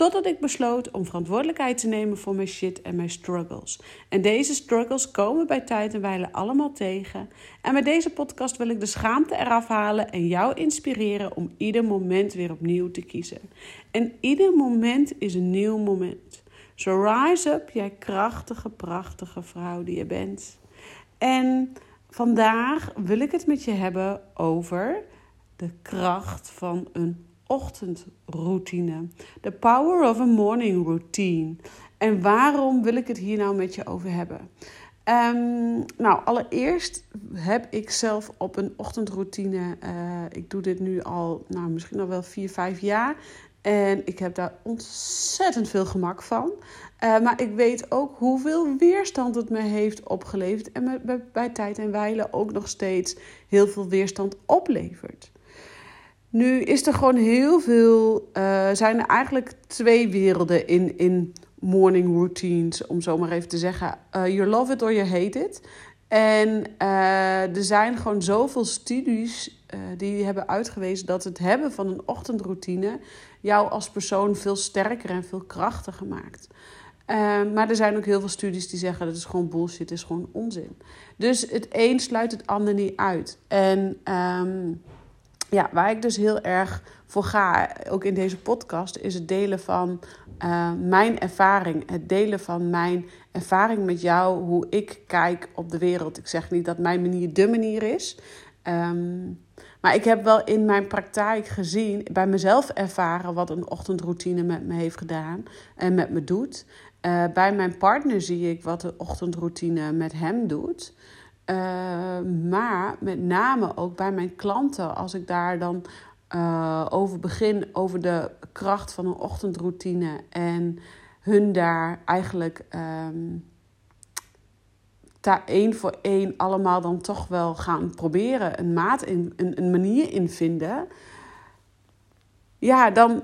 Totdat ik besloot om verantwoordelijkheid te nemen voor mijn shit en mijn struggles. En deze struggles komen bij tijd en wijle allemaal tegen. En met deze podcast wil ik de schaamte eraf halen en jou inspireren om ieder moment weer opnieuw te kiezen. En ieder moment is een nieuw moment. So rise up, jij krachtige, prachtige vrouw die je bent. En vandaag wil ik het met je hebben over de kracht van een ochtendroutine. The power of a morning routine. En waarom wil ik het hier nou met je over hebben? Um, nou, allereerst heb ik zelf op een ochtendroutine. Uh, ik doe dit nu al, nou, misschien al wel 4, 5 jaar. En ik heb daar ontzettend veel gemak van. Uh, maar ik weet ook hoeveel weerstand het me heeft opgeleverd. En me bij, bij tijd en wijle ook nog steeds heel veel weerstand oplevert. Nu is er gewoon heel veel, uh, zijn er eigenlijk twee werelden in, in morning routines, om zo maar even te zeggen. Uh, you love it or you hate it. En uh, er zijn gewoon zoveel studies die hebben uitgewezen dat het hebben van een ochtendroutine jou als persoon veel sterker en veel krachtiger maakt. maar er zijn ook heel veel studies die zeggen dat is gewoon bullshit, het is gewoon onzin. Dus het een sluit het ander niet uit. En um, ja, waar ik dus heel erg voor ga, ook in deze podcast, is het delen van uh, mijn ervaring. Het delen van mijn ervaring met jou, hoe ik kijk op de wereld. Ik zeg niet dat mijn manier de manier is. Um, maar ik heb wel in mijn praktijk gezien, bij mezelf ervaren wat een ochtendroutine met me heeft gedaan en met me doet. Uh, bij mijn partner zie ik wat de ochtendroutine met hem doet. Uh, maar met name ook bij mijn klanten, als ik daar dan uh, over begin, over de kracht van een ochtendroutine en hun daar eigenlijk um, één voor één allemaal dan toch wel gaan proberen, een maat in, een, een manier in vinden. Ja, dan,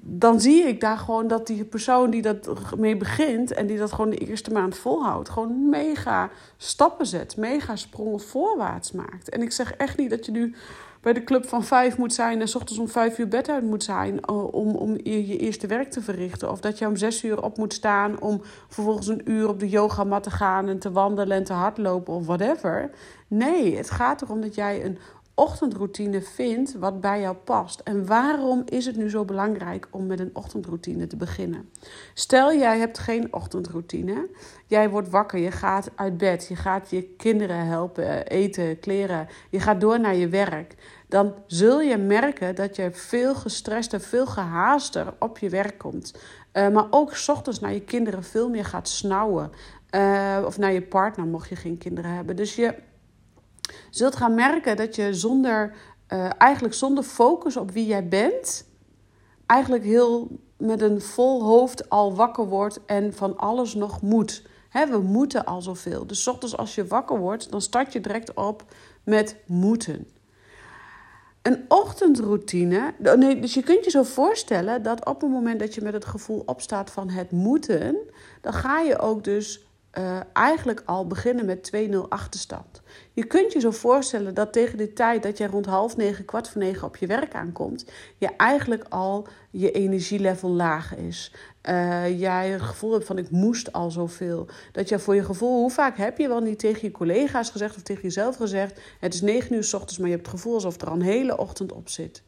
dan zie ik daar gewoon dat die persoon die dat mee begint en die dat gewoon de eerste maand volhoudt, gewoon mega stappen zet, mega sprongen voorwaarts maakt. En ik zeg echt niet dat je nu bij de club van vijf moet zijn en s ochtends om vijf uur bed uit moet zijn om, om je eerste werk te verrichten. Of dat je om zes uur op moet staan om vervolgens een uur op de yogamat te gaan en te wandelen en te hardlopen of whatever. Nee, het gaat erom dat jij een ochtendroutine vindt wat bij jou past. En waarom is het nu zo belangrijk om met een ochtendroutine te beginnen? Stel, jij hebt geen ochtendroutine. Jij wordt wakker, je gaat uit bed, je gaat je kinderen helpen, eten, kleren. Je gaat door naar je werk. Dan zul je merken dat je veel gestrester, veel gehaaster op je werk komt. Uh, maar ook s ochtends naar je kinderen veel meer gaat snauwen. Uh, of naar je partner, mocht je geen kinderen hebben. Dus je zult gaan merken dat je zonder, uh, eigenlijk zonder focus op wie jij bent, eigenlijk heel met een vol hoofd al wakker wordt en van alles nog moet. He, we moeten al zoveel. Dus ochtends als je wakker wordt, dan start je direct op met moeten. Een ochtendroutine, nee, dus je kunt je zo voorstellen dat op het moment dat je met het gevoel opstaat van het moeten, dan ga je ook dus uh, eigenlijk al beginnen met 2-0 achterstand. Je kunt je zo voorstellen dat tegen de tijd dat jij rond half negen, kwart voor negen op je werk aankomt, je eigenlijk al je energielevel laag is. Uh, jij het gevoel hebt van ik moest al zoveel. Dat je voor je gevoel, hoe vaak heb je wel niet tegen je collega's gezegd of tegen jezelf gezegd: Het is negen uur s ochtends, maar je hebt het gevoel alsof er al een hele ochtend op zit.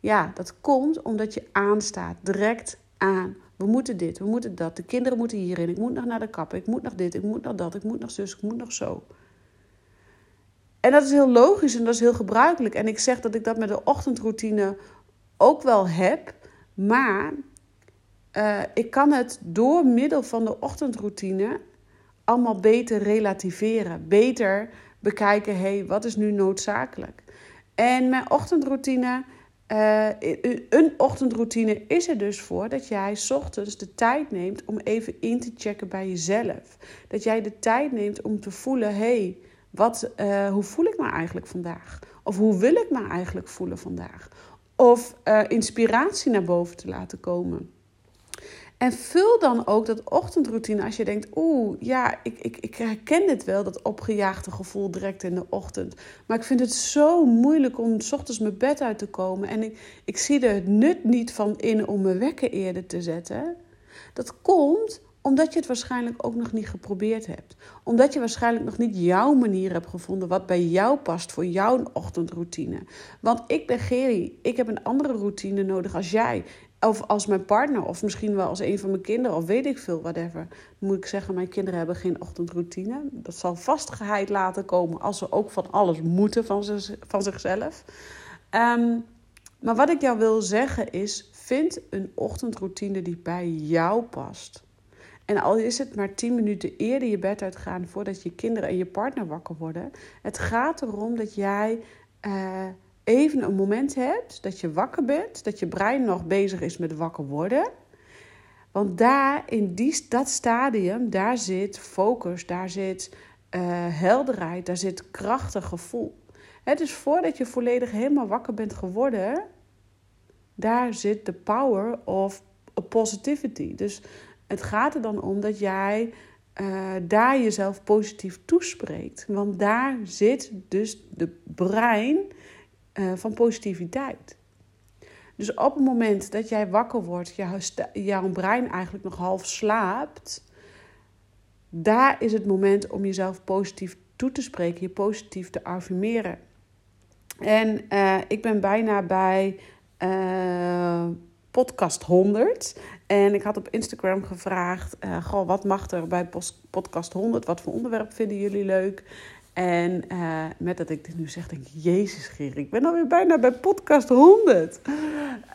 Ja, dat komt omdat je aanstaat, direct aan. We moeten dit, we moeten dat. De kinderen moeten hierin. Ik moet nog naar de kapper. Ik moet nog dit, ik moet nog dat. Ik moet nog zus, ik moet nog zo. En dat is heel logisch en dat is heel gebruikelijk. En ik zeg dat ik dat met de ochtendroutine ook wel heb. Maar uh, ik kan het door middel van de ochtendroutine allemaal beter relativeren. Beter bekijken, hé, hey, wat is nu noodzakelijk? En mijn ochtendroutine uh, een ochtendroutine is er dus voor dat jij ochtends de tijd neemt om even in te checken bij jezelf. Dat jij de tijd neemt om te voelen: hé, hey, wat, uh, hoe voel ik me eigenlijk vandaag? Of hoe wil ik me eigenlijk voelen vandaag? Of uh, inspiratie naar boven te laten komen. En vul dan ook dat ochtendroutine als je denkt: oeh, ja, ik, ik, ik herken dit wel, dat opgejaagde gevoel direct in de ochtend. Maar ik vind het zo moeilijk om s ochtends mijn bed uit te komen. En ik, ik zie er het nut niet van in om mijn wekker eerder te zetten. Dat komt omdat je het waarschijnlijk ook nog niet geprobeerd hebt. Omdat je waarschijnlijk nog niet jouw manier hebt gevonden wat bij jou past voor jouw ochtendroutine. Want ik ben Geri, ik heb een andere routine nodig als jij. Of als mijn partner, of misschien wel als een van mijn kinderen, of weet ik veel, whatever. Moet ik zeggen, mijn kinderen hebben geen ochtendroutine. Dat zal vast geheid laten komen als ze ook van alles moeten van, ze, van zichzelf. Um, maar wat ik jou wil zeggen is, vind een ochtendroutine die bij jou past. En al is het maar 10 minuten eerder je bed uitgaan voordat je kinderen en je partner wakker worden. Het gaat erom dat jij uh, even een moment hebt dat je wakker bent, dat je brein nog bezig is met wakker worden. Want daar, in die, dat stadium, daar zit focus, daar zit uh, helderheid, daar zit krachtig gevoel. Het dus voordat je volledig helemaal wakker bent geworden, daar zit de power of positivity. Dus het gaat er dan om dat jij uh, daar jezelf positief toespreekt. Want daar zit dus de brein uh, van positiviteit. Dus op het moment dat jij wakker wordt, jouw, jouw brein eigenlijk nog half slaapt, daar is het moment om jezelf positief toe te spreken, je positief te affirmeren. En uh, ik ben bijna bij uh, podcast 100. En ik had op Instagram gevraagd: uh, Goh, wat mag er bij podcast 100? Wat voor onderwerp vinden jullie leuk? En uh, met dat ik dit nu zeg, denk ik: Jezus, Geer, ik ben alweer bijna bij podcast 100.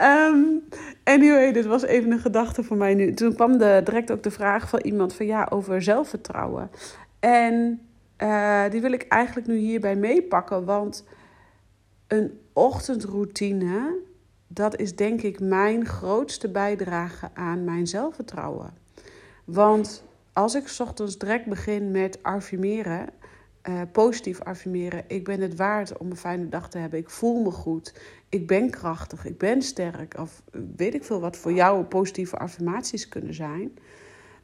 Um, anyway, dit was even een gedachte voor mij nu. Toen kwam de, direct ook de vraag van iemand: van ja, over zelfvertrouwen. En uh, die wil ik eigenlijk nu hierbij meepakken, want een ochtendroutine dat is denk ik mijn grootste bijdrage aan mijn zelfvertrouwen. Want als ik ochtends direct begin met affirmeren, uh, positief affirmeren, ik ben het waard om een fijne dag te hebben, ik voel me goed, ik ben krachtig, ik ben sterk, of weet ik veel wat voor jou positieve affirmaties kunnen zijn.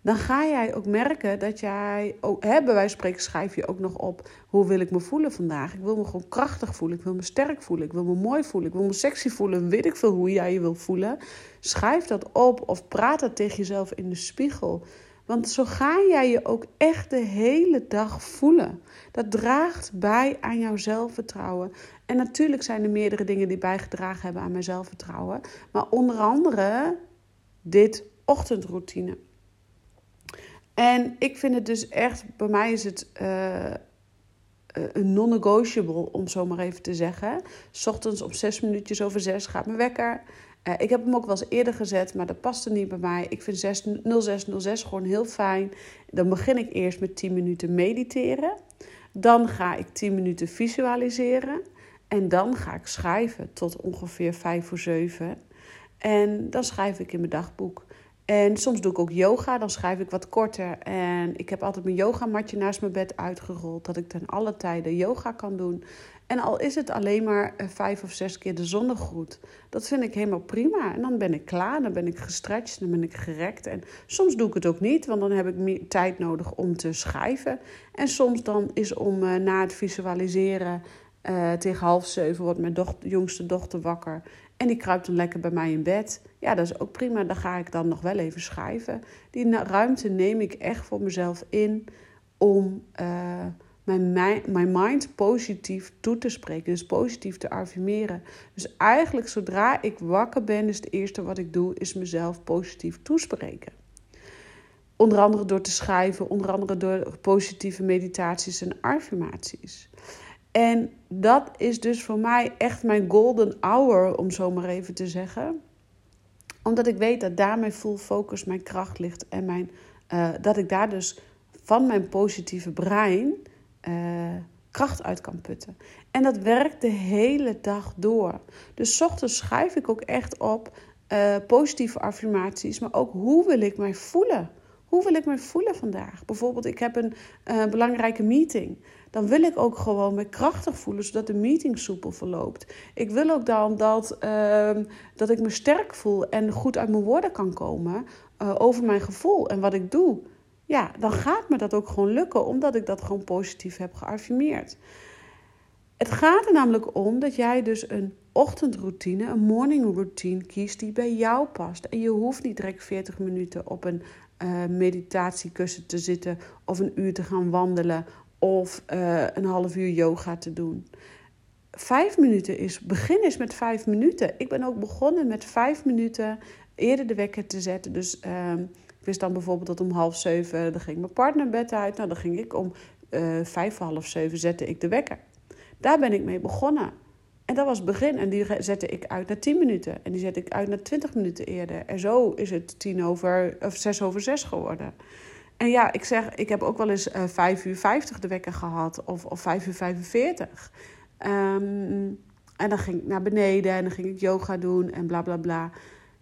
Dan ga jij ook merken dat jij, ook, hè, bij wijze spreken schrijf je ook nog op, hoe wil ik me voelen vandaag? Ik wil me gewoon krachtig voelen, ik wil me sterk voelen, ik wil me mooi voelen, ik wil me sexy voelen, weet ik veel hoe jij je wil voelen. Schrijf dat op of praat dat tegen jezelf in de spiegel. Want zo ga jij je ook echt de hele dag voelen. Dat draagt bij aan jouw zelfvertrouwen. En natuurlijk zijn er meerdere dingen die bijgedragen hebben aan mijn zelfvertrouwen. Maar onder andere dit ochtendroutine. En ik vind het dus echt, bij mij is het uh, een non-negotiable, om zo maar even te zeggen. S ochtends om zes minuutjes over zes gaat mijn wekker. Uh, ik heb hem ook wel eens eerder gezet, maar dat paste niet bij mij. Ik vind 6, 0606 gewoon heel fijn. Dan begin ik eerst met 10 minuten mediteren. Dan ga ik 10 minuten visualiseren. En dan ga ik schrijven tot ongeveer 5 voor 7. En dan schrijf ik in mijn dagboek. En soms doe ik ook yoga, dan schrijf ik wat korter. En ik heb altijd mijn yogamatje naast mijn bed uitgerold, dat ik ten alle tijden yoga kan doen. En al is het alleen maar eh, vijf of zes keer de zonnegroet, dat vind ik helemaal prima. En dan ben ik klaar, dan ben ik gestretched, dan ben ik gerekt. En soms doe ik het ook niet, want dan heb ik meer tijd nodig om te schrijven. En soms dan is om uh, na het visualiseren uh, tegen half zeven wordt mijn dochter, jongste dochter wakker. En die kruipt dan lekker bij mij in bed. Ja, dat is ook prima. Dan ga ik dan nog wel even schrijven. Die ruimte neem ik echt voor mezelf in om uh, mijn, mind positief toe te spreken. Dus positief te affirmeren. Dus eigenlijk zodra ik wakker ben, is het eerste wat ik doe, is mezelf positief toespreken. Onder andere door te schrijven, onder andere door positieve meditaties en affirmaties. En dat is dus voor mij echt mijn golden hour, om zo maar even te zeggen. Omdat ik weet dat daar mijn full focus, mijn kracht ligt. En mijn, uh, dat ik daar dus van mijn positieve brein uh, kracht uit kan putten. En dat werkt de hele dag door. Dus ochtends schrijf ik ook echt op uh, positieve affirmaties, maar ook hoe wil ik mij voelen? Hoe wil ik mij voelen vandaag? Bijvoorbeeld, ik heb een belangrijke meeting. Dan wil ik ook gewoon me krachtig voelen, zodat de meeting soepel verloopt. Ik wil ook dan dat, uh, dat ik me sterk voel en goed uit mijn woorden kan komen uh, over mijn gevoel en wat ik doe. Ja, dan gaat me dat ook gewoon lukken, omdat ik dat gewoon positief heb geaffirmeerd. Het gaat er namelijk om dat jij dus een ochtendroutine, een morning routine kiest die bij jou past. En je hoeft niet direct 40 minuten op een uh, meditatiekussen te zitten of een uur te gaan wandelen of uh, een half uur yoga te doen. Vijf minuten is, begin is met vijf minuten. Ik ben ook begonnen met vijf minuten eerder de wekker te zetten. Dus uh, ik wist dan bijvoorbeeld dat om half zeven, dan ging mijn partner bed uit. Nou, dan ging ik om uh, vijf voor half zeven zette ik de wekker. Daar ben ik mee begonnen. En dat was het begin. En die zette ik uit naar 10 minuten. En die zette ik uit naar 20 minuten eerder. En zo is het tien over, of 6 over 6 geworden. En ja, ik zeg, ik heb ook wel eens uh, eh, 5 uur 50 de wekker gehad. Of, of 5 uur 45. Um, en dan ging ik naar beneden en dan ging ik yoga doen en bla bla bla.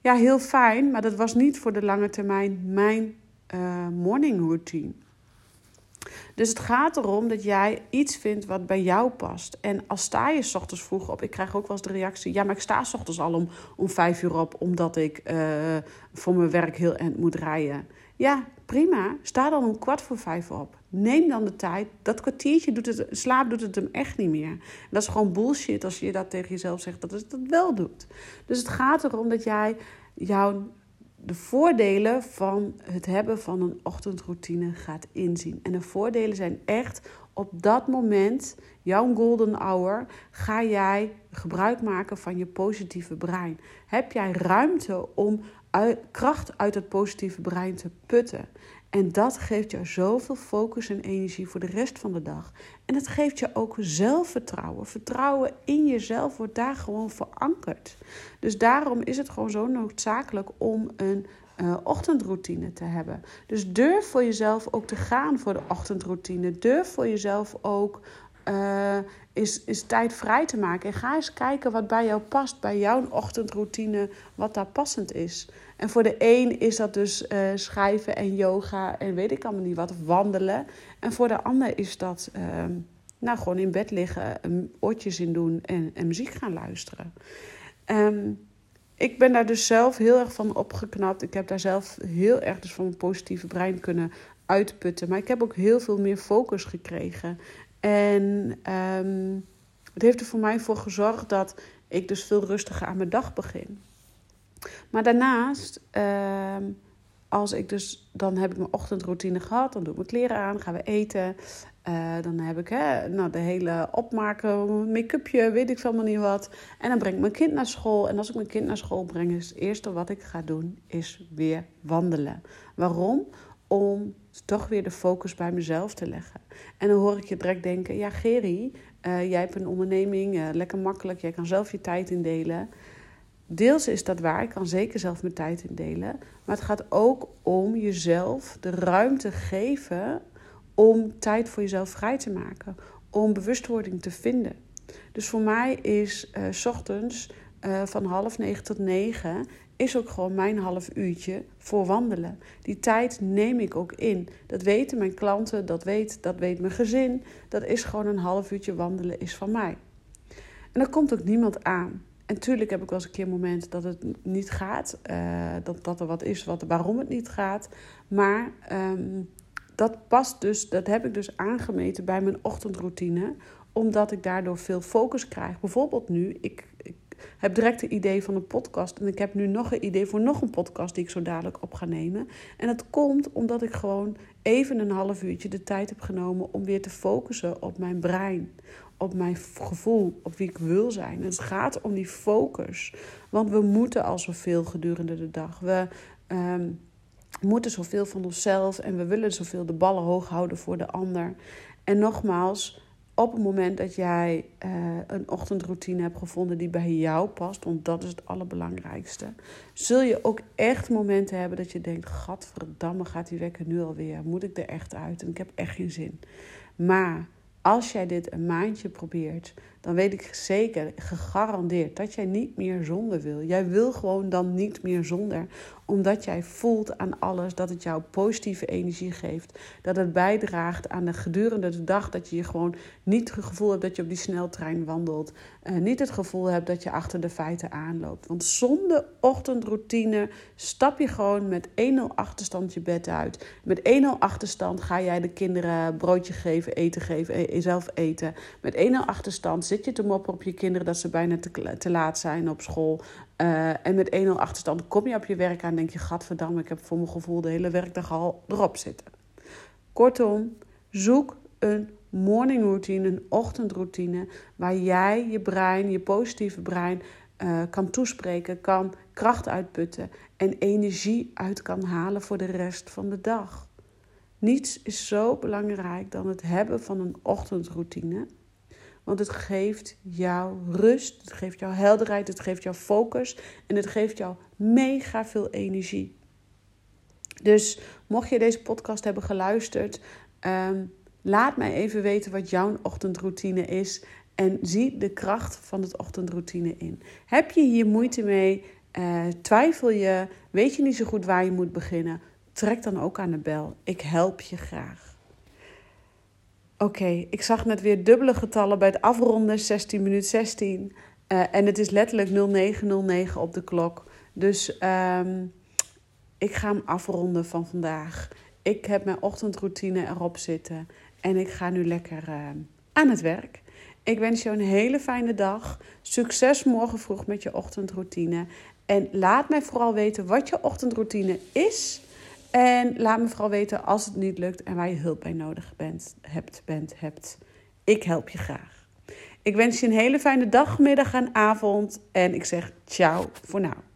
Ja, heel fijn, maar dat was niet voor de lange termijn mijn uh, morning routine. Dus het gaat erom dat jij iets vindt wat bij jou past. En als sta je s ochtends vroeg op, ik krijg ook wel eens de reactie: ja, maar ik sta s ochtends al om, om vijf uur op, omdat ik uh, voor mijn werk heel eind moet rijden. Ja, prima. Sta dan om kwart voor vijf op. Neem dan de tijd. Dat kwartiertje doet het, slaap doet het hem echt niet meer. Dat is gewoon bullshit als je dat tegen jezelf zegt dat het dat wel doet. Dus het gaat erom dat jij jouw de voordelen van het hebben van een ochtendroutine gaat inzien. En de voordelen zijn echt op dat moment, jouw golden hour, ga jij gebruik maken van je positieve brein. Heb jij ruimte om kracht uit het positieve brein te putten? En dat geeft jou zoveel focus en energie voor de rest van de dag. En het geeft je ook zelfvertrouwen. Vertrouwen in jezelf wordt daar gewoon verankerd. Dus daarom is het gewoon zo noodzakelijk om een uh, ochtendroutine te hebben. Dus durf voor jezelf ook te gaan voor de ochtendroutine. Durf voor jezelf ook uh, is, is tijd vrij te maken. En ga eens kijken wat bij jou past, bij jouw ochtendroutine, wat daar passend is. En voor de een is dat dus uh, schrijven en yoga en weet ik allemaal niet wat, wandelen. En voor de ander is dat uh, nou, gewoon in bed liggen, oortjes in doen en, muziek gaan luisteren. Um, ik ben daar dus zelf heel erg van opgeknapt. Ik heb daar zelf heel erg dus van mijn positieve brein kunnen uitputten. Maar ik heb ook heel veel meer focus gekregen. En um, het heeft er voor mij voor gezorgd dat ik dus veel rustiger aan mijn dag begin. Maar daarnaast, uh, als ik dus, dan heb ik mijn ochtendroutine gehad, dan doe ik mijn kleren aan, gaan we eten. Uh, dan heb ik hè, nou, de hele opmaken, make-upje, weet ik veel maar niet wat. En dan breng ik mijn kind naar school. En als ik mijn kind naar school breng, is het eerste wat ik ga doen, is weer wandelen. Waarom? Om toch weer de focus bij mezelf te leggen. En dan hoor ik je direct denken, ja Geri, uh, jij hebt een onderneming, uh, lekker makkelijk, jij kan zelf je tijd indelen. Deels is dat waar, ik kan zeker zelf mijn tijd indelen. Maar het gaat ook om jezelf de ruimte geven om tijd voor jezelf vrij te maken, om bewustwording te vinden. Dus voor mij is uh, s ochtends van half negen tot negen is ook gewoon mijn half uurtje voor wandelen. Die tijd neem ik ook in. Dat weten mijn klanten, dat weet, dat weet mijn gezin. Dat is gewoon een half uurtje wandelen is van mij. En er komt ook niemand aan. En tuurlijk heb ik wel eens een keer een moment dat het niet gaat. Uh, dat, dat er wat is wat, waarom het niet gaat. Maar um, dat past dus, dat heb ik dus aangemeten bij mijn ochtendroutine, omdat ik daardoor veel focus krijg. Bijvoorbeeld nu, ik heb direct een idee van een podcast en ik heb nu nog een idee voor nog een podcast die ik zo dadelijk op ga nemen. En dat komt omdat ik gewoon even een half uurtje de tijd heb genomen om weer te focussen op mijn brein, op mijn gevoel, op wie ik wil zijn. Het gaat om die focus, want we moeten al zoveel gedurende de dag. We um, moeten zoveel van onszelf en we willen zoveel de ballen hoog houden voor de ander. En nogmaals, op het moment dat jij uh, een ochtendroutine hebt gevonden die bij jou past, want dat is het allerbelangrijkste, zul je ook echt momenten hebben dat je denkt: Gadverdamme, gaat die wekker nu alweer? Moet ik er echt uit? En ik heb echt geen zin. Maar Als jij dit een maandje probeert, dan weet ik zeker, gegarandeerd, dat jij niet meer zonder wil. Jij wil gewoon dan niet meer zonder, omdat jij voelt aan alles dat het jou positieve energie geeft. Dat het bijdraagt aan de gedurende de dag dat je je gewoon niet het gevoel hebt dat je op die sneltrein wandelt. Uh, niet het gevoel hebt dat je achter de feiten aanloopt. Want zonder ochtendroutine stap je gewoon met 1-0 achterstand je bed uit. Met 1-0 achterstand ga jij de kinderen broodje geven, eten geven, zelf eten. Met 1-0 achterstand zit je te moppen op je kinderen dat ze bijna te, te laat zijn op school. Uh, en met 1-0 achterstand kom je op je werk aan en denk je: Gadverdamme, ik heb voor mijn gevoel de hele werkdag al erop zitten. Kortom, zoek een morning routine, een ochtendroutine, waar jij je brein, je positieve brein, uh, kan toespreken, kan kracht uitputten en energie uit kan halen voor de rest van de dag. Niets is zo belangrijk dan het hebben van een ochtendroutine. Want het geeft jou rust, het geeft jou helderheid, het geeft jou focus en het geeft jou mega veel energie. Dus mocht je deze podcast hebben geluisterd, um, laat mij even weten wat jouw ochtendroutine is. En zie de kracht van het ochtendroutine in. Heb je hier moeite mee? Uh, twijfel je? Weet je niet zo goed waar je moet beginnen? Trek dan ook aan de bel. Ik help je graag. Oké, ik zag net weer dubbele getallen bij het afronden, 16 minuut 16. Uh, en het is letterlijk 0909 op de klok. Dus um, ik ga hem afronden van vandaag. Ik heb mijn ochtendroutine erop zitten. En ik ga nu lekker uh, aan het werk. Ik wens je een hele fijne dag. Succes morgen vroeg met je ochtendroutine. En laat mij vooral weten wat je ochtendroutine is. En laat me vooral weten als het niet lukt en waar je hulp bij nodig bent, hebt, bent, hebt. Ik help je graag. Ik wens je een hele fijne dag, middag en avond. En ik zeg ciao voor nu.